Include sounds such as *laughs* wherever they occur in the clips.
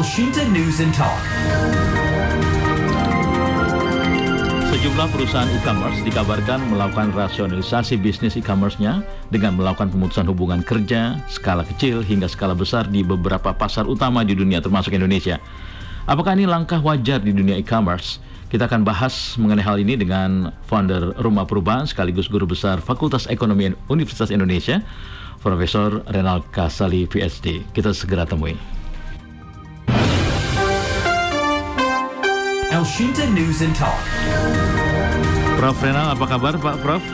Elshinta News and Talk. Sejumlah perusahaan e-commerce dikabarkan melakukan rasionalisasi bisnis e-commerce-nya dengan melakukan pemutusan hubungan kerja skala kecil hingga skala besar di beberapa pasar utama di dunia termasuk Indonesia. Apakah ini langkah wajar di dunia e-commerce? Kita akan bahas mengenai hal ini dengan founder Rumah Perubahan sekaligus guru besar Fakultas Ekonomi Universitas Indonesia, Profesor Renal Kasali PhD. Kita segera temui. Elshinta News and Talk. Prof Renal, apa kabar Pak Prof?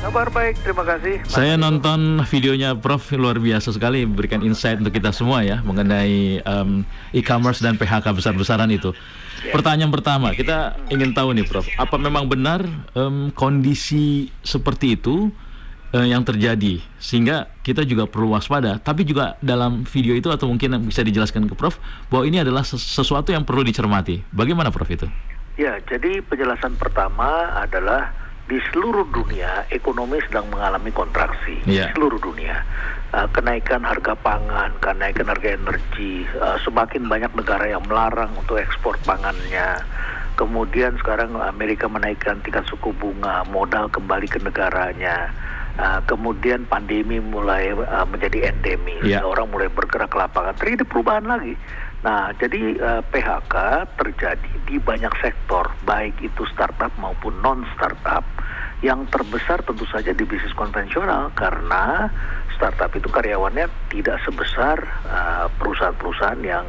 Kabar baik, terima kasih. Saya nonton videonya Prof luar biasa sekali memberikan insight untuk kita semua ya mengenai um, e-commerce dan PHK besar-besaran itu. Pertanyaan pertama, kita ingin tahu nih Prof, apa memang benar um, kondisi seperti itu uh, yang terjadi sehingga kita juga perlu waspada. Tapi juga dalam video itu atau mungkin bisa dijelaskan ke Prof bahwa ini adalah sesuatu yang perlu dicermati. Bagaimana Prof itu? Ya, jadi penjelasan pertama adalah di seluruh dunia ekonomi sedang mengalami kontraksi yeah. di seluruh dunia uh, kenaikan harga pangan kenaikan harga energi uh, semakin banyak negara yang melarang untuk ekspor pangannya kemudian sekarang Amerika menaikkan tingkat suku bunga modal kembali ke negaranya Uh, kemudian pandemi mulai uh, menjadi endemi, yeah. orang mulai bergerak ke lapangan. Terjadi perubahan lagi. Nah, jadi uh, PHK terjadi di banyak sektor, baik itu startup maupun non startup. Yang terbesar tentu saja di bisnis konvensional karena startup itu karyawannya tidak sebesar perusahaan-perusahaan yang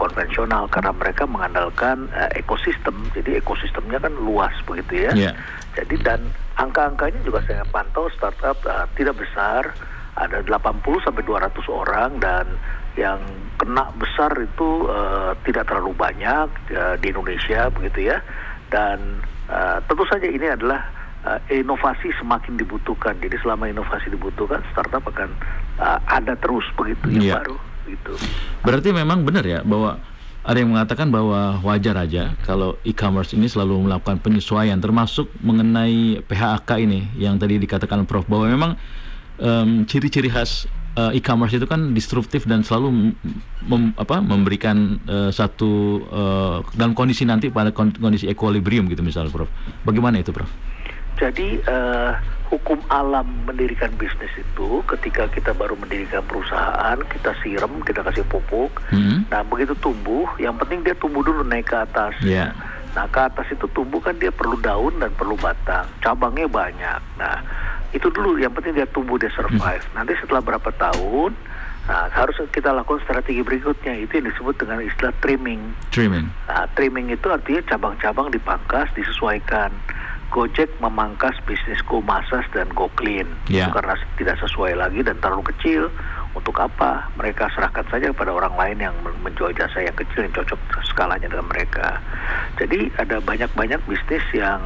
konvensional karena mereka mengandalkan uh, ekosistem. Jadi ekosistemnya kan luas begitu ya. Yeah. Jadi dan angka-angkanya juga saya pantau startup uh, tidak besar, ada 80 sampai 200 orang dan yang kena besar itu uh, tidak terlalu banyak uh, di Indonesia begitu ya. Dan uh, tentu saja ini adalah uh, inovasi semakin dibutuhkan. Jadi selama inovasi dibutuhkan, startup akan uh, ada terus begitu yang Iya. baru gitu. Berarti memang benar ya bahwa ada yang mengatakan bahwa wajar aja kalau e-commerce ini selalu melakukan penyesuaian termasuk mengenai PHK ini yang tadi dikatakan Prof bahwa memang em, ciri-ciri khas eh, e-commerce itu kan disruptif dan selalu mem- apa, memberikan eh, satu eh, dalam kondisi nanti pada kon- kondisi equilibrium gitu misalnya Prof. Bagaimana itu Prof? Jadi eh, hukum alam mendirikan bisnis itu ketika kita baru mendirikan perusahaan kita siram kita kasih pupuk. Hmm? Nah begitu tumbuh, yang penting dia tumbuh dulu naik ke atas. Ya. Nah ke atas itu tumbuh kan dia perlu daun dan perlu batang, cabangnya banyak. Nah itu dulu yang penting dia tumbuh dia survive. Nanti setelah berapa tahun, nah, harus kita lakukan strategi berikutnya itu yang disebut dengan istilah trimming. Trimming. Nah, trimming itu artinya cabang-cabang dipangkas, disesuaikan. Gojek memangkas bisnis Go Masas dan Go Clean Ya. itu karena tidak sesuai lagi dan terlalu kecil. Untuk apa? Mereka serahkan saja kepada orang lain yang men- menjual jasa yang kecil yang cocok skalanya dengan mereka. Jadi ada banyak-banyak bisnis yang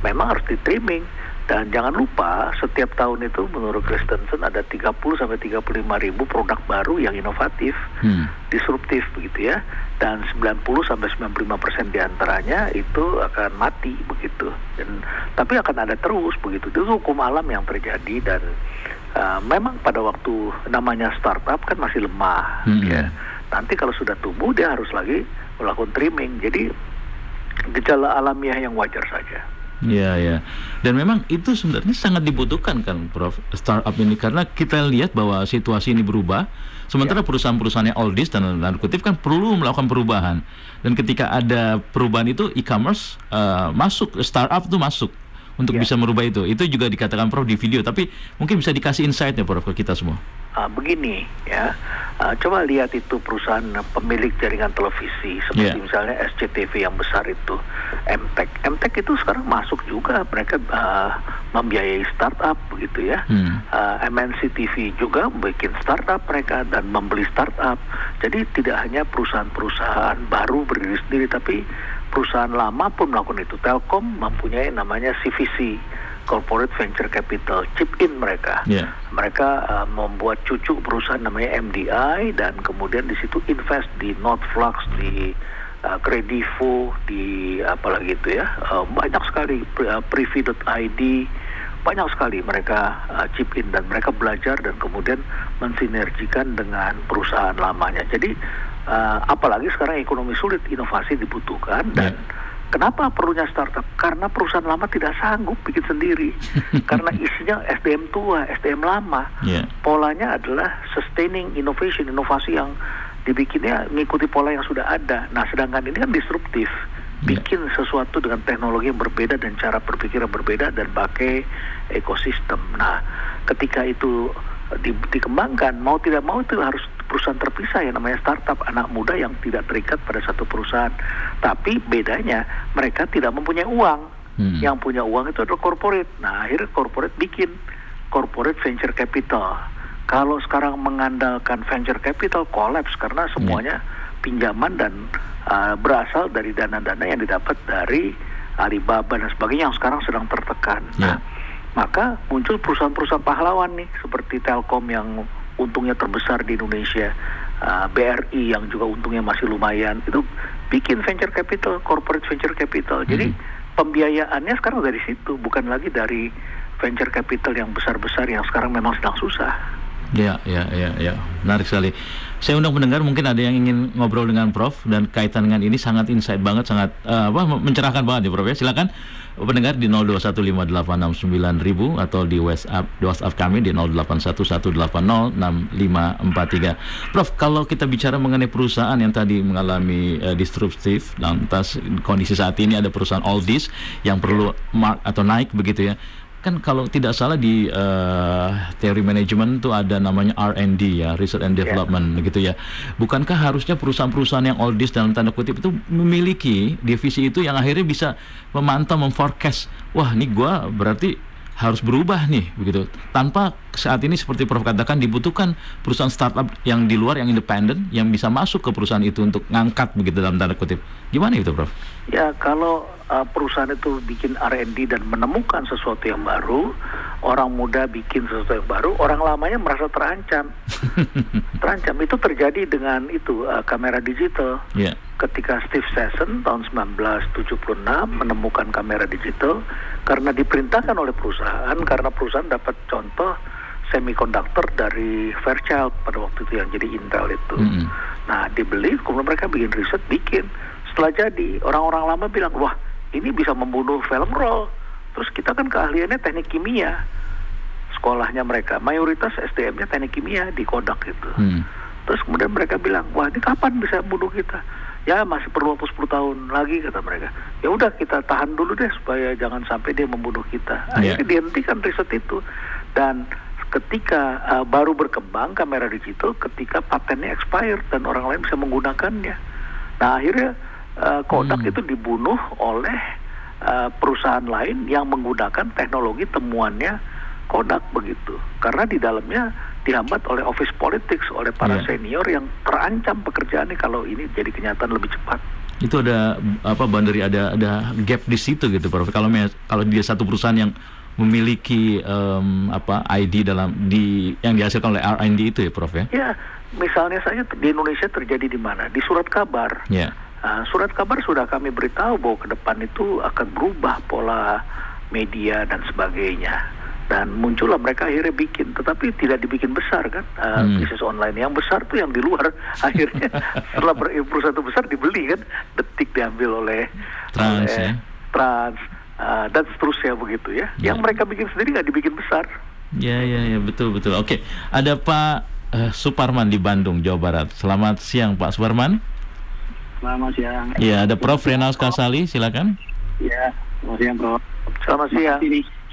memang harus di trimming. Dan jangan lupa setiap tahun itu menurut Christensen ada 30 sampai 35 ribu produk baru yang inovatif Hmm. disruptif begitu ya. Dan 90 sampai 95 persen di antaranya itu akan mati begitu. Dan tapi akan ada terus begitu. Itu hukum alam yang terjadi dan uh, memang pada waktu namanya startup kan masih lemah Hmm. ya. nanti kalau sudah tumbuh dia harus lagi melakukan trimming. Jadi gejala alamiah yang wajar saja Ya, ya. Dan memang itu sebenarnya sangat dibutuhkan kan, Prof. Startup ini karena kita lihat bahwa situasi ini berubah. Sementara perusahaan-perusahaan yang oldies dan tanda kutip kan perlu melakukan perubahan. Dan ketika ada perubahan itu e-commerce eh, masuk, startup itu masuk untuk Ya. bisa merubah itu. Itu juga dikatakan Prof di video. Tapi mungkin bisa dikasih insight-nya Prof ke kita semua. Ah, begini ya, Ah, coba lihat itu perusahaan pemilik jaringan televisi seperti Yeah. misalnya SCTV yang besar itu, MTech. MTech itu sekarang masuk juga mereka ah, membiayai startup begitu ya. Hmm. Ah, MNC TV juga bikin startup mereka dan membeli startup. Jadi tidak hanya perusahaan-perusahaan baru berdiri sendiri, tapi perusahaan lama pun melakukan itu. Telkom mempunyai namanya CVC. Corporate Venture Capital, chip in mereka. Ya. Mereka uh, membuat cucu perusahaan namanya MDI dan kemudian di situ invest di Notflux, di uh, Kredivo, di apalagi itu ya uh, banyak sekali uh, Privy.id, banyak sekali mereka uh, chip in dan mereka belajar dan kemudian mensinergikan dengan perusahaan lamanya. Jadi uh, apalagi sekarang ekonomi sulit, inovasi dibutuhkan dan Ya. Kenapa perlunya startup? Karena perusahaan lama tidak sanggup bikin sendiri. *laughs* Karena isinya SDM tua, SDM lama. Ya. Polanya adalah sustaining innovation, inovasi yang dibikinnya mengikuti pola yang sudah ada. Nah, sedangkan ini kan disruptif. Ya. Bikin sesuatu dengan teknologi yang berbeda dan cara berpikir yang berbeda dan pakai ekosistem. Nah, ketika itu di- dikembangkan, mau tidak mau itu harus perusahaan terpisah yang namanya startup anak muda yang tidak terikat pada satu perusahaan. Tapi bedanya mereka tidak mempunyai uang. Hmm. Yang punya uang itu adalah corporate. Nah, akhirnya corporate bikin corporate venture capital. Kalau sekarang mengandalkan venture capital collapse karena semuanya pinjaman dan uh, berasal dari dana-dana yang didapat dari Alibaba dan sebagainya yang sekarang sedang tertekan. Ya. Nah, maka muncul perusahaan-perusahaan pahlawan nih seperti Telkom yang untungnya terbesar di Indonesia, uh, BRI yang juga untungnya masih lumayan itu bikin venture capital, corporate venture capital. Jadi Hmm. pembiayaannya sekarang dari situ, bukan lagi dari venture capital yang besar-besar yang sekarang memang sedang susah. Ya, ya, ya, ya. Menarik sekali. Saya undang pendengar mungkin ada yang ingin ngobrol dengan Prof dan kaitan dengan ini sangat insight banget, sangat eh, apa mencerahkan banget ya Prof ya. Silakan pendengar di 0215869000 atau di WhatsApp di WhatsApp kami di 0811806543. Prof, kalau kita bicara mengenai perusahaan yang tadi mengalami eh, disruptif, lantas kondisi saat ini ada perusahaan oldies yang perlu mark atau naik begitu ya kan kalau tidak salah di eh, teori manajemen itu ada namanya R&D ya, research and development gitu ya. Bukankah harusnya perusahaan-perusahaan yang oldies dalam tanda kutip itu memiliki divisi itu yang akhirnya bisa memantau, memforecast, wah ini gua berarti harus berubah nih begitu. Tanpa saat ini seperti Prof katakan dibutuhkan perusahaan startup yang di luar yang independen yang bisa masuk ke perusahaan itu untuk ngangkat begitu dalam tanda kutip. Gimana itu Prof? Ya kalau uh, perusahaan itu bikin R&D dan menemukan sesuatu yang baru, orang muda bikin sesuatu yang baru, orang lamanya merasa terancam. *laughs* terancam itu terjadi dengan itu uh, kamera digital. Ya. Ketika Steve Sesson tahun 1976 menemukan kamera digital karena diperintahkan oleh perusahaan karena perusahaan dapat contoh semikonduktor dari Fairchild pada waktu itu yang jadi Intel itu. Mm-mm. Nah, dibeli, kemudian mereka bikin riset, bikin. Setelah jadi, orang-orang lama bilang, wah, ini bisa membunuh film roll. Terus kita kan keahliannya teknik kimia. Sekolahnya mereka, mayoritas SDM-nya teknik kimia di Kodak gitu. Hmm. Terus kemudian mereka bilang, wah ini kapan bisa bunuh kita? Ya masih perlu waktu 10 tahun lagi kata mereka. Ya udah kita tahan dulu deh supaya jangan sampai dia membunuh kita. Akhirnya Ya. dihentikan riset itu. Dan ketika uh, baru berkembang kamera digital, ketika patennya expired dan orang lain bisa menggunakannya. Nah akhirnya uh, Kodak Hmm. itu dibunuh oleh uh, perusahaan lain yang menggunakan teknologi temuannya Kodak begitu. Karena di dalamnya dihambat oleh office politics, oleh para Iya. senior yang terancam pekerjaannya kalau ini jadi kenyataan lebih cepat. itu ada apa boundary ada ada gap di situ gitu Prof. Kalau kalau dia satu perusahaan yang memiliki em, apa ID dalam di yang dihasilkan oleh R&D itu ya Prof ya. Ya, misalnya saja di Indonesia terjadi di mana? Di surat kabar. Ya. Nah, surat kabar sudah kami beritahu bahwa ke depan itu akan berubah pola media dan sebagainya. Dan muncullah mereka akhirnya bikin, tetapi tidak dibikin besar kan uh, Hmm. bisnis online. Yang besar tuh yang di luar. *laughs* akhirnya setelah perusahaan itu besar dibeli kan, detik diambil oleh Trans, oleh ya. Trans uh, dan seterusnya begitu ya. Ya. Yang mereka bikin sendiri nggak dibikin besar. Ya ya ya betul betul. Oke, ada Pak eh, Suparman di Bandung, Jawa Barat. Selamat siang Pak Suparman. Selamat siang. Ya, ada Prof Renals Kasali, silakan. Ya, selamat siang, Bro. Selamat siang.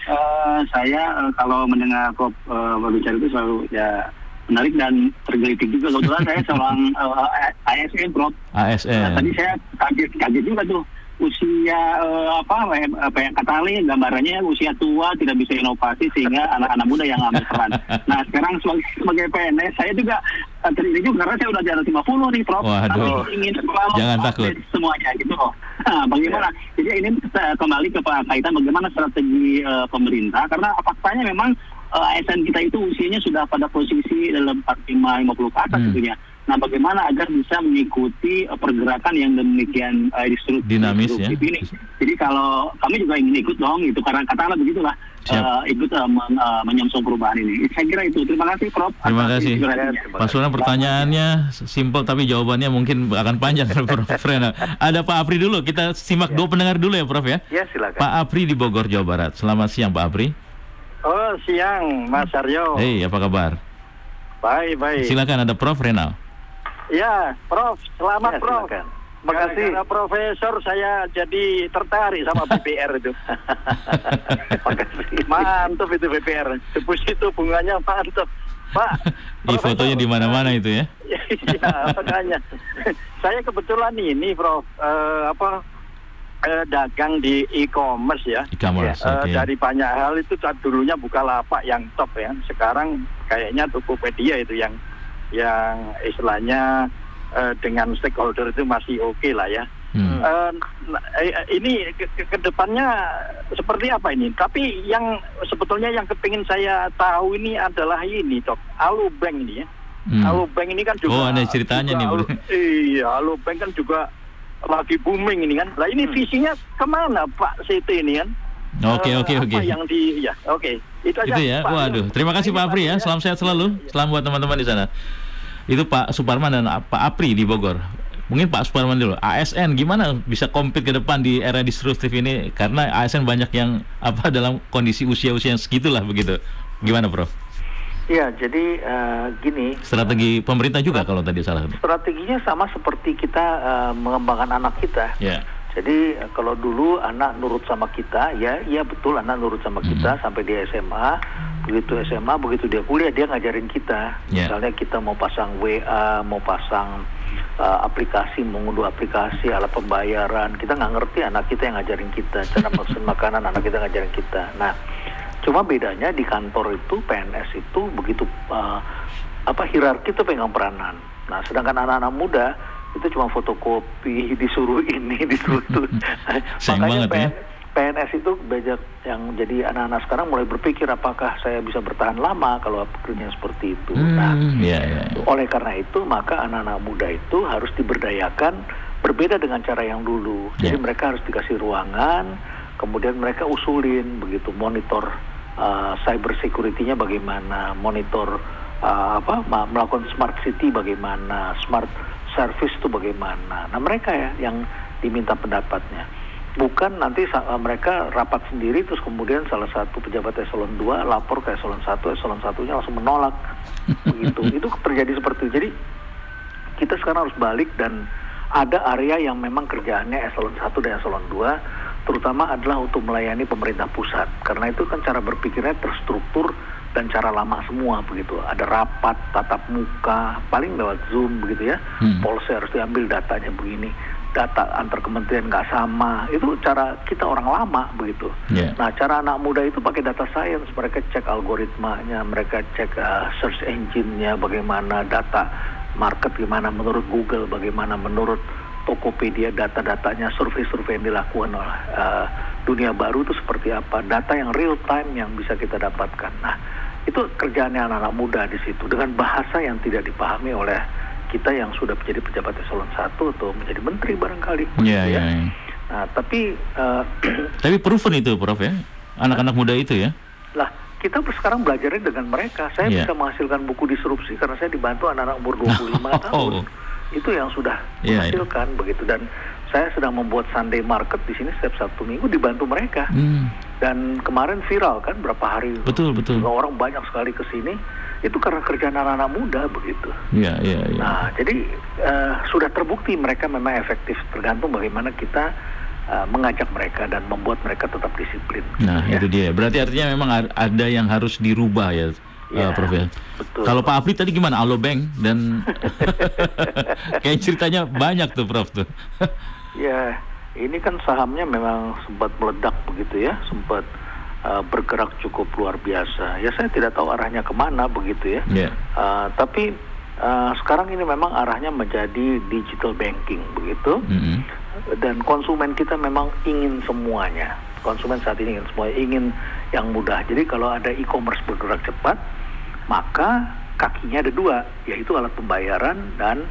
Eh, saya eh, kalau mendengar Prof eh, berbicara itu selalu ya menarik dan tergelitik juga. Kebetulan saya seorang eh, ASN, Prof. Nah, ASN. tadi saya kaget kaget juga tuh usia eh, apa apa yang kata Ali gambarannya usia tua tidak bisa inovasi sehingga *laughs* anak-anak muda yang ambil peran. Nah sekarang sebagai, sebagai PNS saya juga eh, terdiri juga karena saya udah di atas 50 nih Prof. Waduh. Tapi ingin selalu Jangan takut. semuanya gitu loh. Nah, bagaimana? Jadi ini kembali ke Pak kaitan bagaimana strategi eh, pemerintah karena faktanya memang eh, ASN kita itu usianya sudah pada posisi dalam 45 50 ke atas Hmm. tentunya. Nah, bagaimana agar bisa mengikuti uh, pergerakan yang demikian uh, Dinamis, ya. ini? Jadi kalau kami juga ingin ikut dong, itu karena katakanlah begitulah Siap. uh, ikut uh, men- uh, menyongsong perubahan ini. Saya kira itu. Terima kasih, Prof. Terima atas kasih. Pak Sunan pertanyaannya simpel tapi jawabannya mungkin akan panjang *laughs* Prof Rena. Ada Pak Apri dulu, kita simak dua pendengar dulu ya Prof ya. Ya silakan. Pak Apri di Bogor, Jawa Barat. Selamat siang Pak Apri. Oh siang Mas Aryo. Hei, apa kabar? Baik baik. Silakan ada Prof Renal. Ya Prof, selamat Ya, Prof. silakan. Makasih. Karena profesor saya jadi tertarik sama *laughs* BPR itu. Mantap itu BPR. Deposito bunganya mantap. Pak. *laughs* Di fotonya di mana-mana itu ya. *laughs* Iya, makanya. saya kebetulan ini Prof, eh, apa eh, dagang di e-commerce ya. E-commerce, Eh. Dari banyak hal itu dulunya buka lapak yang top ya. Sekarang kayaknya Tokopedia itu yang yang istilahnya eh, dengan stakeholder itu masih oke lah ya. Hmm. Nah, eh, ini ke, ke, depannya seperti apa ini? Tapi yang sebetulnya yang kepingin saya tahu ini adalah ini, Dok. Alu Bank ini ya. Hmm. Alu Bank ini kan juga Oh, ada ceritanya juga nih. Alu- Iya, Alu Bank kan juga lagi booming ini kan. Lah ini Hmm. visinya ke mana Pak Siti ini kan? Oke, Eh, oke, apa oke. yang di ya, oke. Itu aja. Itu ya. Pak. Waduh, terima kasih Pak Apri ya. Salam sehat selalu. Salam buat teman-teman di sana. Itu Pak Suparman dan Pak Apri di Bogor. Mungkin Pak Suparman dulu. ASN gimana bisa compete ke depan di era disruptif ini? Karena ASN banyak yang apa dalam kondisi usia-usia yang segitulah begitu. Gimana, Prof? Ya, jadi eh, gini, Strategi pemerintah juga kalau tadi salah. strateginya sama seperti kita eh, mengembangkan anak kita. Ya. Jadi eh, kalau dulu anak nurut sama kita, ya iya betul anak nurut sama kita sampai di SMA. Begitu SMA, begitu dia kuliah dia ngajarin kita. Ya. Misalnya kita mau pasang WA, mau pasang eh, aplikasi, mengunduh aplikasi, alat pembayaran. Kita nggak ngerti anak kita yang ngajarin kita. Cara *laughs* pesan makanan anak kita ngajarin kita. Nah, cuma bedanya di kantor itu PNS itu begitu eh, apa hierarki itu pegang peranan. Nah, sedangkan anak-anak muda itu cuma fotokopi, *laughs* disuruh ini, disuruh itu. *laughs* Sayang banget ya. PNS itu banyak yang jadi anak-anak sekarang mulai berpikir apakah saya bisa bertahan lama kalau pekerjaan seperti itu. Nah, Hmm, ya, ya. ya. oleh karena itu maka anak-anak muda itu harus diberdayakan berbeda dengan cara yang dulu. Jadi Ya. mereka harus dikasih ruangan, kemudian mereka usulin begitu monitor uh, cyber security-nya bagaimana, monitor uh, apa melakukan smart city bagaimana, smart service itu bagaimana. Nah mereka ya yang diminta pendapatnya. Bukan nanti uh, mereka rapat sendiri terus kemudian salah satu pejabat eselon 2 lapor ke eselon 1, eselon satunya langsung menolak. *laughs* Begitu. Itu terjadi seperti itu. Jadi kita sekarang harus balik dan ada area yang memang kerjaannya eselon 1 dan eselon 2 terutama adalah untuk melayani pemerintah pusat karena itu kan cara berpikirnya terstruktur dan cara lama semua begitu. Ada rapat tatap muka paling lewat zoom begitu ya. Hmm. polisi harus diambil datanya begini. Data antar kementerian nggak sama. Itu cara kita orang lama begitu. Ya. Nah, cara anak muda itu pakai data science, mereka cek algoritmanya, mereka cek uh, search engine-nya, bagaimana data market gimana menurut Google, bagaimana menurut Tokopedia data-datanya, survei-survei yang dilakukan oleh uh, dunia baru itu seperti apa, data yang real time yang bisa kita dapatkan. Nah, itu kerjaannya anak-anak muda di situ dengan bahasa yang tidak dipahami oleh kita yang sudah menjadi pejabat eselon 1 atau menjadi menteri barangkali. Ya, begitu ya, ya. Nah, tapi uh, *clears throat* Tapi proven itu, Prof ya. Anak-anak muda itu ya. Lah, kita sekarang belajarnya dengan mereka. Saya Iya. bisa menghasilkan buku disrupsi karena saya dibantu anak-anak umur 25 *laughs* tahun. Itu yang sudah Iya, menghasilkan begitu dan saya sedang membuat Sunday Market di sini setiap Sabtu Minggu dibantu mereka. Hmm. Dan kemarin viral kan berapa hari Betul, betul. orang banyak sekali ke sini. Itu karena kerjaan anak-anak muda begitu. Ya, ya, ya. Nah, jadi eh, sudah terbukti mereka memang efektif tergantung bagaimana kita eh, mengajak mereka dan membuat mereka tetap disiplin. Nah, Ya. itu dia. Berarti artinya memang ada yang harus dirubah ya, Ya, eh, Prof ya. betul. Kalau Pak Apri tadi gimana? Alo Bank dan *laughs* kayak ceritanya banyak tuh, Prof tuh. Ya, ini kan sahamnya memang sempat meledak begitu ya, sempat uh, bergerak cukup luar biasa. Ya saya tidak tahu arahnya ke mana begitu ya. ya. Uh, tapi uh, sekarang ini memang arahnya menjadi digital banking begitu. Mm-mm. Dan konsumen kita memang ingin semuanya. Konsumen saat ini ingin semuanya, ingin yang mudah. Jadi kalau ada e-commerce bergerak cepat, maka kakinya ada dua, yaitu alat pembayaran dan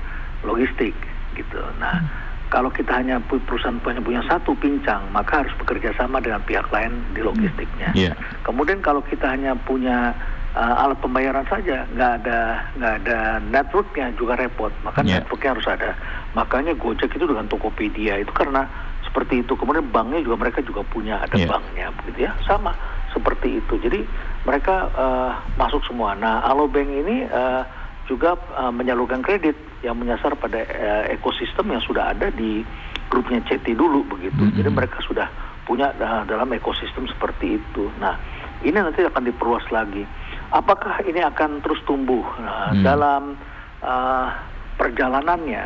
logistik gitu. Nah, kalau kita hanya perusahaan punya punya satu pincang, maka harus bekerja sama dengan pihak lain di logistiknya. Iya. Kemudian kalau kita hanya punya uh, alat pembayaran saja, nggak ada nggak ada networknya juga repot. Maka Iya. networknya harus ada. Makanya Gojek itu dengan Tokopedia itu karena seperti itu. Kemudian banknya juga mereka juga punya ada Iya. banknya, begitu ya, sama seperti itu. Jadi mereka uh, masuk semua. Nah, Alobank ini uh, juga uh, menyalurkan kredit yang menyasar pada uh, ekosistem yang sudah ada di grupnya CT dulu begitu. Mhm. Jadi mereka sudah punya uh, dalam ekosistem seperti itu. Nah, ini nanti akan diperluas lagi. Apakah ini akan terus tumbuh Nah, Hmm. dalam uh, perjalanannya?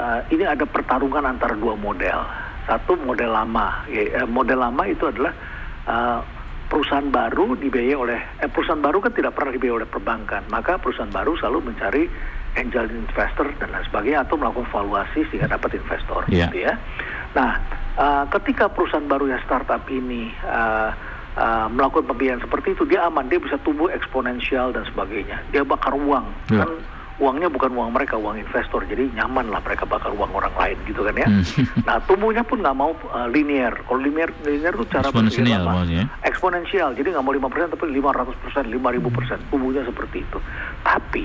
uh, ini ada pertarungan antara dua model. Satu model lama, ya, model lama itu adalah uh, perusahaan baru dibiayai oleh eh, perusahaan baru kan tidak pernah dibiayai oleh perbankan, maka perusahaan baru selalu mencari angel investor dan lain sebagainya atau melakukan valuasi sehingga dapat investor, Iya. gitu ya. Nah, uh, ketika perusahaan baru yang startup ini uh, uh, melakukan pembiayaan seperti itu, dia aman, dia bisa tumbuh eksponensial dan sebagainya. Dia bakar uang, Iya. kan uangnya bukan uang mereka, uang investor, jadi nyaman lah mereka bakar uang orang lain gitu kan ya. Hmm. *laughs* Nah, tumbuhnya pun nggak mau uh, linear. Kalau linear, linear itu cara Eksponensial maksudnya. Eksponensial, jadi nggak mau 5% tapi 500%, 5000%. Tumbuhnya seperti itu. Tapi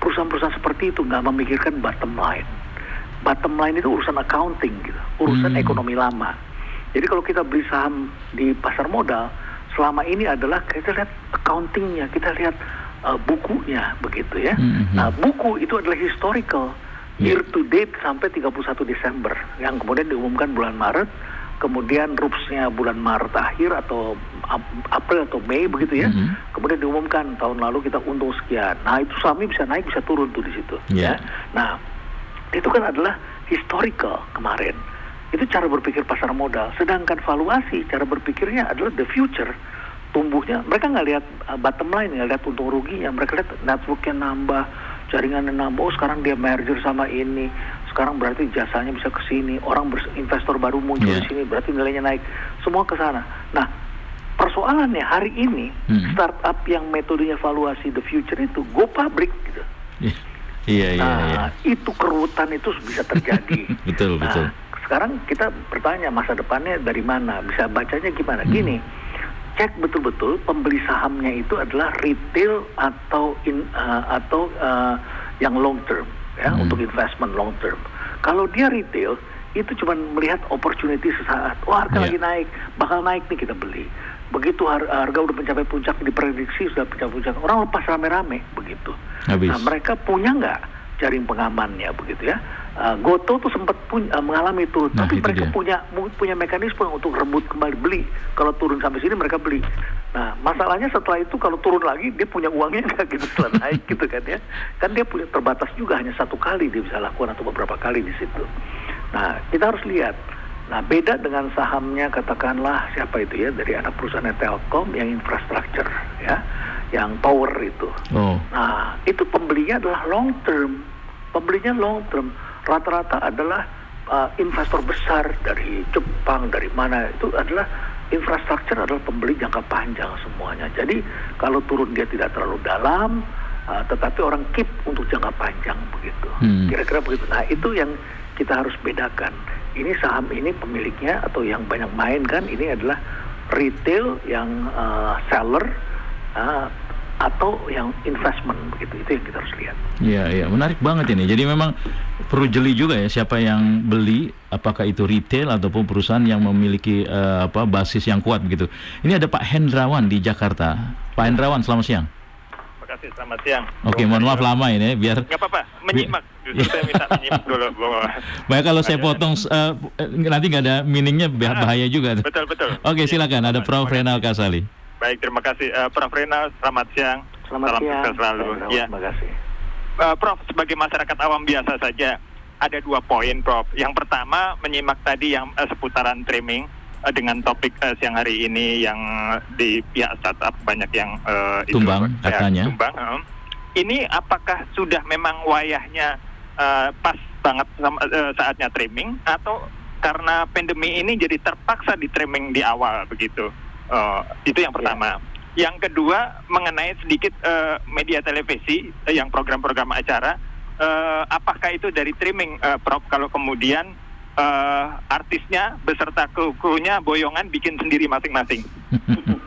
perusahaan-perusahaan seperti itu nggak memikirkan bottom line. Bottom line itu urusan accounting gitu, urusan Hmm. ekonomi lama. Jadi kalau kita beli saham di pasar modal, selama ini adalah kita lihat accountingnya, kita lihat uh, bukunya begitu ya. Mhm. Nah, buku itu adalah historical Yeah. year to date sampai 31 Desember yang kemudian diumumkan bulan Maret, kemudian rupsnya bulan Maret akhir atau Ap- April atau Mei begitu ya. Mhm. Kemudian diumumkan tahun lalu kita untung sekian. Nah, itu sahamnya bisa naik bisa turun tuh di situ Yeah. ya. Nah, itu kan adalah historical kemarin. Itu cara berpikir pasar modal. Sedangkan valuasi cara berpikirnya adalah the future. Tumbuhnya, mereka nggak lihat uh, bottom line, nggak lihat untung ruginya. Mereka lihat networknya nambah, jaringannya nambah. Oh sekarang dia merger sama ini. Sekarang berarti jasanya bisa ke sini. Orang investor baru muncul Yeah. di sini, berarti nilainya naik. Semua ke sana. Nah, persoalannya hari ini Hmm. startup yang metodenya valuasi the future itu go public gitu. Iya, iya, Nah, iya. itu kerutan itu bisa terjadi. *laughs* Betul, Nah, betul. sekarang kita bertanya masa depannya dari mana? Bisa bacanya gimana? Hmm. Gini, cek betul-betul pembeli sahamnya itu adalah retail atau in, uh, atau uh, yang long term ya Hmm. untuk investment long term. Kalau dia retail itu cuma melihat opportunity sesaat. Wah harga Iya. lagi naik, bakal naik nih kita beli. Begitu har- harga udah mencapai puncak diprediksi sudah mencapai puncak, orang lepas rame-rame begitu. Habis. Nah mereka punya nggak jaring pengamannya begitu ya? Uh, Goto tuh sempat pun, uh, mengalami turun, Nah, tapi itu mereka dia. punya punya mekanisme untuk rebut kembali beli. Kalau turun sampai sini mereka beli. Nah masalahnya setelah itu kalau turun lagi dia punya uangnya nggak gitu setelah naik gitu kan ya? Kan dia punya terbatas juga hanya satu kali dia bisa lakukan atau beberapa kali di situ. Nah kita harus lihat. Nah beda dengan sahamnya katakanlah siapa itu ya dari anak perusahaan Telkom yang infrastruktur ya, yang power itu. Oh, Nah, itu pembelinya adalah long term. Pembelinya long term. Rata-rata adalah uh, investor besar dari Jepang, dari mana itu adalah infrastruktur adalah pembeli jangka panjang semuanya. Jadi kalau turun dia tidak terlalu dalam, uh, tetapi orang keep untuk jangka panjang begitu. Hmm. Kira-kira begitu. Nah, itu yang kita harus bedakan. Ini saham ini pemiliknya atau yang banyak main kan ini adalah retail yang uh, seller uh, atau yang investment begitu itu yang kita harus lihat. iya, iya. Menarik banget ini. Jadi memang perlu jeli juga ya siapa yang beli, apakah itu retail ataupun perusahaan yang memiliki eh, apa basis yang kuat begitu. Ini ada Pak Hendrawan di Jakarta. Pak Hendrawan, selamat siang. Terima kasih, selamat siang. Oke, mohon maaf lama ini biar Nggak apa-apa, menyimak. Justru saya minta menyimak dulu. Baik kalau saya potong eh, eh, nanti nggak ada meaningnya bah- bahaya juga. Betul, betul. Oke, silakan ada Prof Renal Kasali. Baik, terima kasih. Eh, Prof. Renal, selamat siang. Selamat Salam siang. sukses selalu. Ya. Terima kasih. Eh, Prof, sebagai masyarakat awam biasa saja, ada dua poin, Prof. Yang pertama, menyimak tadi yang eh, seputaran streaming eh, dengan topik eh, siang hari ini yang di pihak startup banyak yang eh, Tumbang, ya, katanya. tumbang. eh. Ini apakah sudah memang wayahnya eh, pas banget sama, eh, saatnya streaming atau karena pandemi ini jadi terpaksa di streaming di awal begitu? Eh, itu yang pertama. Yang kedua mengenai sedikit eh, media televisi eh, yang program-program acara, eh, apakah itu dari streaming, eh, Prof? Kalau kemudian eh, artisnya beserta kru-krunya boyongan bikin sendiri masing-masing, *laughs*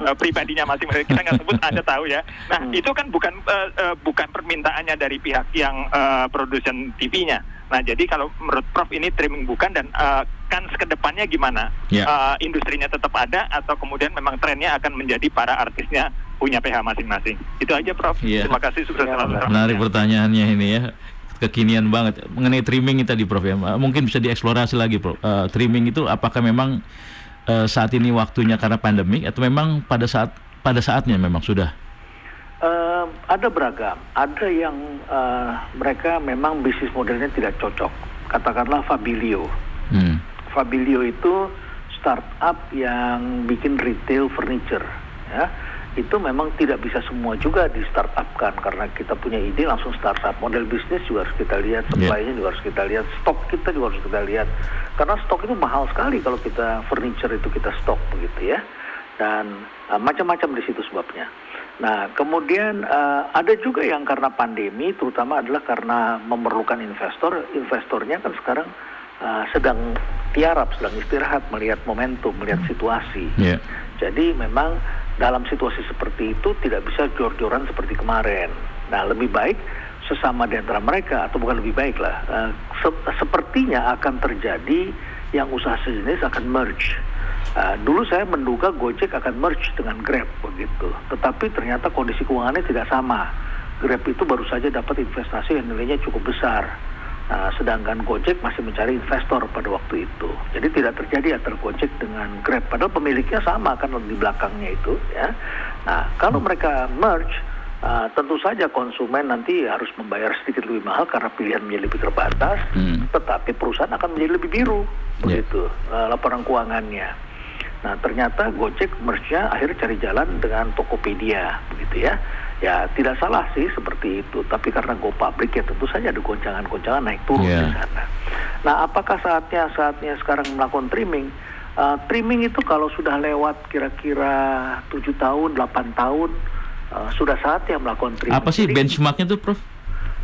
Eh, pribadinya masing-masing. Kita nggak sebut, Anda tahu ya. Nah Hmm. itu kan bukan eh, eh, bukan permintaannya dari pihak yang eh, produsen TV-nya. Nah jadi kalau menurut Prof ini streaming bukan dan eh, kan ke depannya gimana? Ya. Eh, industrinya tetap ada atau kemudian memang trennya akan menjadi para artisnya punya PH masing-masing. Itu aja Prof. Iya. Terima kasih sukses Ya, selalu. Menarik pertanyaannya ini ya. Kekinian banget mengenai trimming tadi Prof ya. Mungkin bisa dieksplorasi lagi Prof. Eh, trimming itu apakah memang eh, saat ini waktunya karena pandemik atau memang pada saat pada saatnya memang sudah? Eh, ada beragam. Ada yang eh, mereka memang bisnis modelnya tidak cocok. Katakanlah Fabilio. Hmm. Fabilio itu startup yang bikin retail furniture. Ya, itu memang tidak bisa semua juga di startupkan karena kita punya ide langsung startup. Model bisnis juga harus kita lihat, supply-nya juga harus kita lihat, stok kita juga harus kita lihat. Karena stok itu mahal sekali kalau kita furniture itu kita stok begitu ya. Dan eh, macam-macam di situ sebabnya. Nah, kemudian eh, ada juga yang karena pandemi, terutama adalah karena memerlukan investor. Investornya kan sekarang eh, sedang tiarap, sedang istirahat, melihat momentum, melihat situasi. Ya. Jadi memang dalam situasi seperti itu tidak bisa jor-joran seperti kemarin. Nah, lebih baik sesama di antara mereka atau bukan lebih baik lah. eh, se- sepertinya akan terjadi yang usaha sejenis akan merge. Uh, dulu saya menduga Gojek akan merge dengan Grab begitu, tetapi ternyata kondisi keuangannya tidak sama. Grab itu baru saja dapat investasi yang nilainya cukup besar. Nah, sedangkan Gojek masih mencari investor pada waktu itu. Jadi tidak terjadi antara Gojek dengan Grab. Padahal pemiliknya sama kan di belakangnya itu. Ya. Nah, kalau mereka merge, uh, tentu saja konsumen nanti harus membayar sedikit lebih mahal karena pilihan menjadi lebih terbatas. Hmm. Tetapi perusahaan akan menjadi lebih biru, Ya. begitu uh, laporan keuangannya. Nah, ternyata Gojek merge-nya akhirnya cari jalan dengan Tokopedia, begitu ya. Ya, tidak salah sih seperti itu. Tapi karena Go Public ya tentu saja ada goncangan-goncangan naik turun Ya. di sana. Nah, apakah saatnya saatnya sekarang melakukan trimming? Uh, trimming itu kalau sudah lewat kira-kira 7 tahun, 8 tahun, uh, sudah saatnya melakukan trimming. Apa sih Jadi, benchmarknya tuh Prof?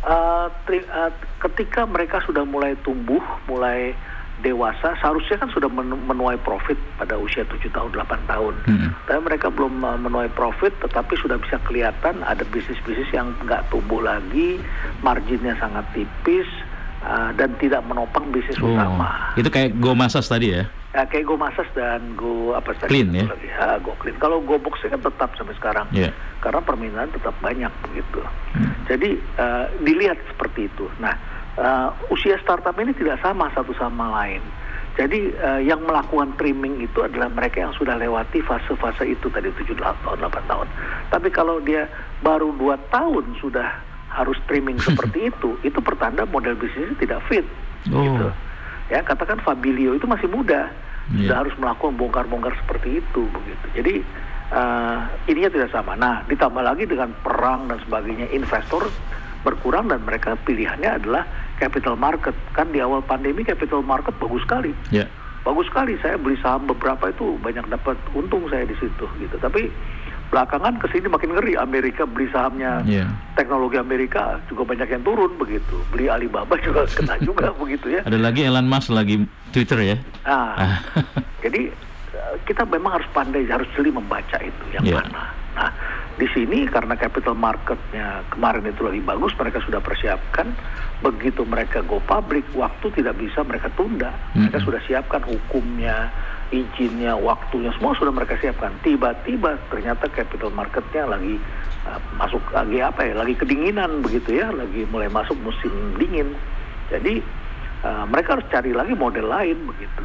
uh, tri- uh, ketika mereka sudah mulai tumbuh, mulai dewasa, seharusnya kan sudah men- menuai profit pada usia 7 tahun, 8 tahun. Hmm. Tapi mereka belum uh, menuai profit, tetapi sudah bisa kelihatan ada bisnis-bisnis yang nggak tumbuh lagi, marginnya sangat tipis, uh, dan tidak menopang bisnis Oh, utama. itu kayak Go Masas tadi ya? Ya, kayak Go Masas dan Go apa tadi? Clean, ya? lagi? Ah, Go Clean. Kalau Go Box kan tetap sampai sekarang. Iya. Karena permintaan tetap banyak begitu. Hmm. Jadi eh, dilihat seperti itu. Nah, eh, usia startup ini tidak sama satu sama lain. Jadi eh, yang melakukan trimming itu adalah mereka yang sudah lewati fase-fase itu tadi 7 tahun, 8 tahun. Tapi kalau dia baru 2 tahun sudah harus trimming *laughs* seperti itu, itu pertanda model bisnisnya tidak fit. Oh. Gitu. Ya, katakan Fabilio itu masih muda, Iya. sudah harus melakukan bongkar-bongkar seperti itu begitu. Jadi eh, ininya tidak sama. Nah, ditambah lagi dengan perang dan sebagainya, investor berkurang dan mereka pilihannya adalah capital market. Kan di awal pandemi capital market bagus sekali. Ya. Bagus sekali saya beli saham beberapa itu banyak dapat untung saya di situ gitu. Tapi belakangan ke sini makin ngeri Amerika beli sahamnya Iya. teknologi Amerika juga banyak yang turun begitu. Beli Alibaba *laughs* juga kena juga *laughs* begitu ya. Ada lagi Elon Musk lagi Twitter ya? Nah, Ah. jadi eh, kita memang harus pandai, harus jeli membaca itu yang Iya. mana. Nah, di sini karena capital marketnya kemarin itu lagi bagus, mereka sudah persiapkan. Begitu mereka go public, waktu tidak bisa mereka tunda. Mereka Mm-mm. sudah siapkan hukumnya, izinnya, waktunya, semua sudah mereka siapkan. Tiba-tiba ternyata capital marketnya lagi uh, masuk lagi apa ya, lagi kedinginan begitu ya, lagi mulai masuk musim dingin. Jadi uh, mereka harus cari lagi model lain begitu.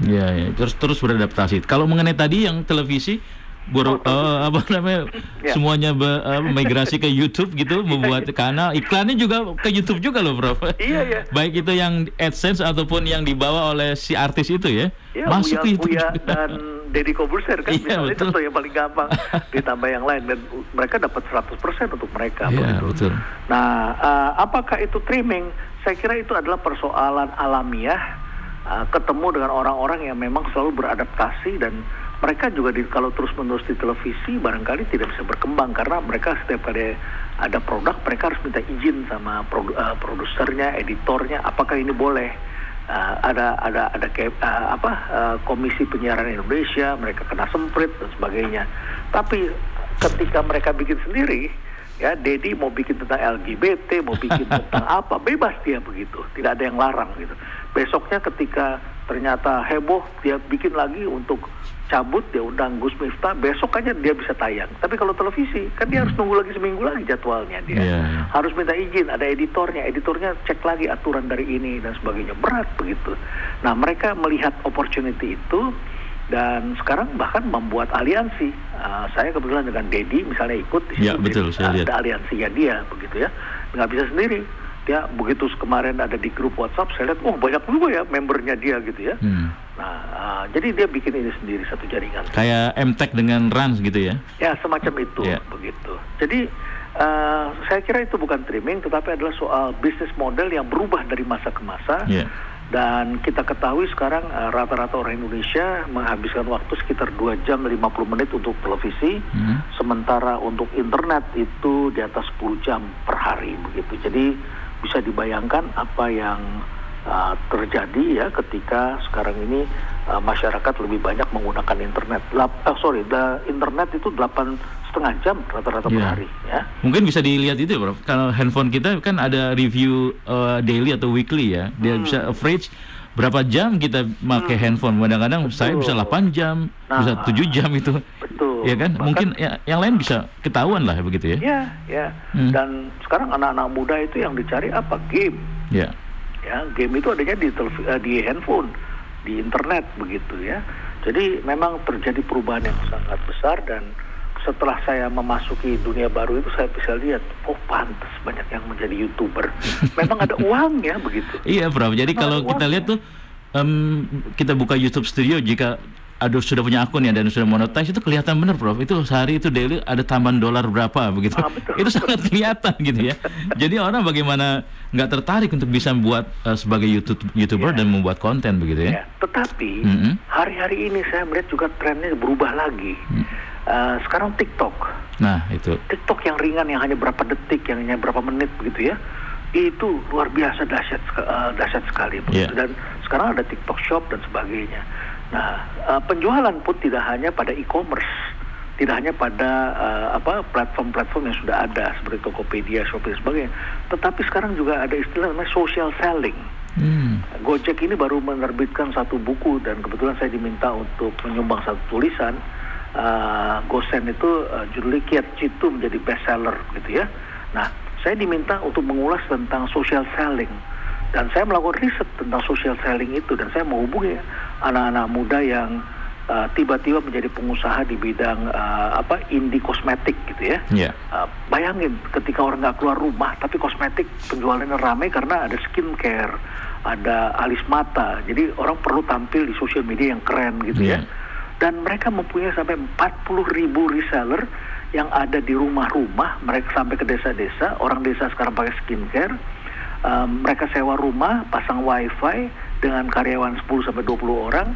Iya, ya. terus terus beradaptasi. Kalau mengenai tadi yang televisi baru eh, apa namanya Ya. semuanya be- eh, migrasi ke YouTube gitu *laughs* membuat kanal iklannya juga ke YouTube juga loh Prof. Iya, iya. Baik itu yang AdSense ataupun yang dibawa oleh si artis itu ya. Ya, Masuk Uya, ke YouTube Uya juga. dan Deddy Kobuser kan Iya, misalnya betul. contoh yang paling gampang ditambah yang lain dan mereka dapat 100% untuk mereka Iya, betul. Nah, eh, apakah itu trimming? Saya kira itu adalah persoalan alamiah eh, ketemu dengan orang-orang yang memang selalu beradaptasi dan mereka juga di, kalau terus menerus di televisi barangkali tidak bisa berkembang. Karena mereka setiap kali ada produk mereka harus minta izin sama produ, uh, produsernya, editornya, apakah ini boleh. Uh, ada ada ada kayak uh, apa uh, komisi penyiaran Indonesia mereka kena semprit dan sebagainya. Tapi ketika mereka bikin sendiri ya Dedi mau bikin tentang LGBT mau bikin *laughs* tentang apa bebas dia begitu. Tidak ada yang larang gitu. Besoknya ketika ternyata heboh dia bikin lagi untuk cabut dia undang Gus Miftah besok aja dia bisa tayang. Tapi kalau televisi kan dia harus nunggu lagi seminggu lagi jadwalnya dia. Iya. harus minta izin ada editornya editornya cek lagi aturan dari ini dan sebagainya. Berat begitu. Nah mereka melihat opportunity itu dan sekarang bahkan membuat aliansi. Uh, saya kebetulan dengan Dedi misalnya ikut di Ya, situ, betul, saya ada lihat. aliansinya dia begitu ya. Nggak bisa sendiri. Dia begitu kemarin ada di grup WhatsApp saya lihat oh banyak juga ya membernya dia gitu ya. Hmm. Nah uh, jadi dia bikin ini sendiri satu jaringan Kayak MTech dengan Rans gitu ya. Ya semacam itu Ya. begitu. Jadi eh, saya kira itu bukan trimming, tetapi adalah soal bisnis model yang berubah dari masa ke masa. Iya. Dan kita ketahui sekarang eh, rata-rata orang Indonesia menghabiskan waktu sekitar 2 jam 50 menit untuk televisi, Hmm. sementara untuk internet itu di atas 10 jam per hari begitu. Jadi bisa dibayangkan apa yang uh, terjadi ya ketika sekarang ini uh, masyarakat lebih banyak menggunakan internet. Lap, eh, sorry, the internet itu delapan setengah jam rata-rata per Iya. hari ya. Mungkin bisa dilihat itu ya, Prof. Kalau handphone kita kan ada review uh, daily atau weekly ya. Dia Hmm. bisa average berapa jam kita pakai handphone. Kadang-kadang saya bisa 8 jam, Nah. bisa 7 jam itu. Betul. Ya kan? Bahkan- Mungkin ya, yang lain bisa ketahuan lah begitu ya. Ya, ya. Hmm. Dan sekarang anak-anak muda itu yang dicari apa? Game. Ya. Ya game itu adanya di eh, di handphone di internet begitu ya jadi memang terjadi perubahan yang sangat besar dan setelah saya memasuki dunia baru itu saya bisa lihat oh pantas banyak yang menjadi youtuber *laughs* memang ada uangnya begitu Iya, Prof. Jadi Memang kalau kita uangnya. lihat tuh em, kita buka YouTube Studio jika ada sudah punya akun ya dan sudah monetize itu kelihatan benar, Prof. Itu sehari itu daily ada tambahan dolar berapa begitu. Ah, betul. itu sangat kelihatan gitu ya. Jadi orang bagaimana nggak tertarik untuk bisa membuat eh, sebagai YouTube YouTuber Iya. dan membuat konten begitu ya. Ya, tetapi Mm-mm. hari-hari ini saya melihat juga trennya berubah lagi Hmm. Eh, sekarang TikTok Nah, itu. TikTok yang ringan yang hanya berapa detik, yang hanya berapa menit begitu ya, itu luar biasa dahsyat eh, dahsyat sekali. Iya. Dan sekarang ada TikTok Shop dan sebagainya. Nah, eh, penjualan pun tidak hanya pada e-commerce, tidak hanya pada eh, apa platform-platform yang sudah ada seperti Tokopedia, Shopee dan sebagainya, tetapi sekarang juga ada istilah namanya social selling. Hmm. Gojek ini baru menerbitkan satu buku dan kebetulan saya diminta untuk menyumbang satu tulisan. Uh, Gosen itu uh, judulnya Kiat Citu menjadi bestseller gitu ya. Nah, saya diminta untuk mengulas tentang social selling dan saya melakukan riset tentang social selling itu dan saya menghubungi anak-anak muda yang uh, tiba-tiba menjadi pengusaha di bidang uh, apa indie kosmetik gitu ya. Ya. Uh, bayangin ketika orang nggak keluar rumah tapi kosmetik penjualannya ramai karena ada skincare, ada alis mata. Jadi orang perlu tampil di sosial media yang keren gitu ya. Iya. Dan mereka mempunyai sampai 40 ribu reseller yang ada di rumah-rumah. Mereka sampai ke desa-desa. Orang desa sekarang pakai skincare. Um, mereka sewa rumah, pasang wifi dengan karyawan 10 sampai 20 orang.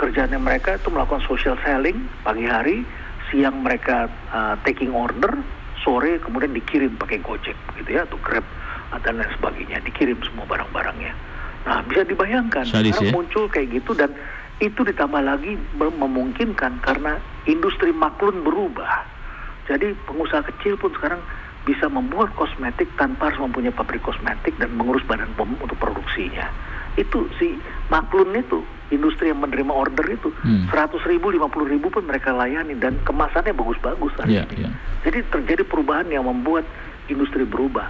Kerjanya mereka itu melakukan social selling pagi hari, siang mereka uh, taking order, sore kemudian dikirim pakai Gojek gitu ya atau Grab uh, dan lain sebagainya, dikirim semua barang-barangnya. Nah, bisa dibayangkan Sadis sekarang ya. muncul kayak gitu dan itu ditambah lagi mem- memungkinkan karena industri maklun berubah. Jadi pengusaha kecil pun sekarang bisa membuat kosmetik tanpa harus mempunyai pabrik kosmetik dan mengurus badan pom untuk produksinya. Itu si maklun itu industri yang menerima order itu Hmm. 100 ribu, 50 ribu pun mereka layani dan kemasannya bagus-bagus ini. iya. Jadi terjadi perubahan yang membuat industri berubah.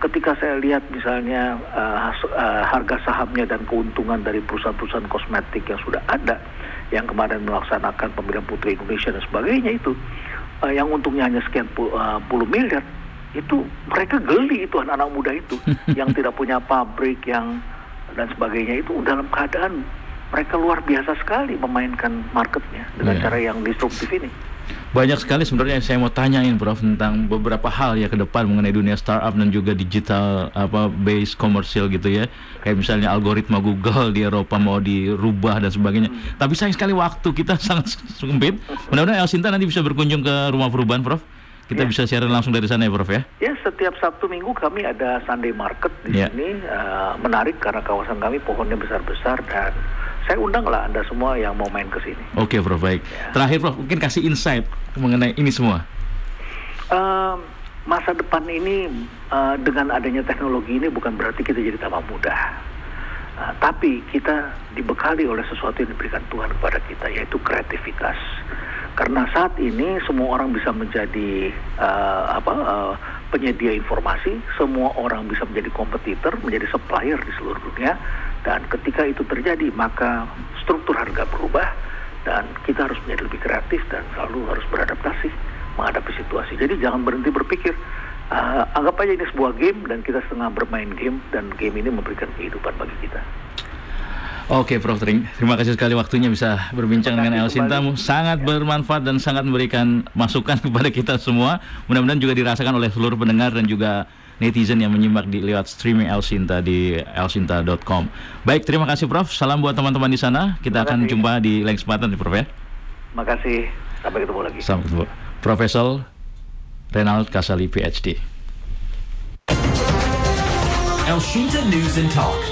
Ketika saya lihat misalnya uh, uh, harga sahamnya dan keuntungan dari perusahaan-perusahaan kosmetik yang sudah ada, yang kemarin melaksanakan pemilihan putri Indonesia dan sebagainya itu, uh, yang untungnya hanya sekian pu- uh, puluh miliar, itu mereka geli itu anak-anak muda itu, *laughs* yang tidak punya pabrik yang dan sebagainya itu dalam keadaan mereka luar biasa sekali memainkan marketnya dengan Iya. cara yang disruptif ini. Banyak sekali sebenarnya yang saya mau tanyain Prof tentang beberapa hal ya ke depan mengenai dunia startup dan juga digital apa base komersial gitu ya. Kayak misalnya algoritma Google di Eropa mau dirubah dan sebagainya. Tapi sayang sekali waktu kita *laughs* sangat sempit. Mudah-mudahan Elsinta nanti bisa berkunjung ke rumah perubahan Prof. Kita Ya. bisa share langsung dari sana ya Prof ya. Ya setiap Sabtu Minggu kami ada Sunday Market di Ya. sini eh, menarik karena kawasan kami pohonnya besar-besar dan saya undang lah anda semua yang mau main ke sini. Oke Prof baik. Terakhir Prof mungkin kasih insight mengenai ini semua. Eh, masa depan ini eh, dengan adanya teknologi ini bukan berarti kita jadi tambah mudah. Eh, tapi kita dibekali oleh sesuatu yang diberikan Tuhan kepada kita yaitu kreativitas. Karena saat ini semua orang bisa menjadi eh, apa eh, penyedia informasi, semua orang bisa menjadi kompetitor, menjadi supplier di seluruh dunia. Dan ketika itu terjadi, maka struktur harga berubah dan kita harus menjadi lebih kreatif dan selalu harus beradaptasi menghadapi situasi. Jadi jangan berhenti berpikir. Ah, anggap aja ini sebuah game dan kita setengah bermain game dan game ini memberikan kehidupan bagi kita. Oke Prof Tring, terima kasih sekali waktunya bisa berbincang Terima dengan kasih El Sintamu. kembali. Sangat bermanfaat dan sangat memberikan masukan *laughs* kepada kita semua. Mudah-mudahan juga dirasakan oleh seluruh pendengar dan juga netizen yang menyimak di lewat streaming El Sinta di elsinta.com. Baik, terima kasih Prof. Salam buat teman-teman di sana. Kita Terima akan kasih. jumpa di lain kesempatan ya Prof ya. Makasih, sampai ketemu lagi. Sampai ketemu. Profesor Renald Kasali PhD. Elshinta News and Talk.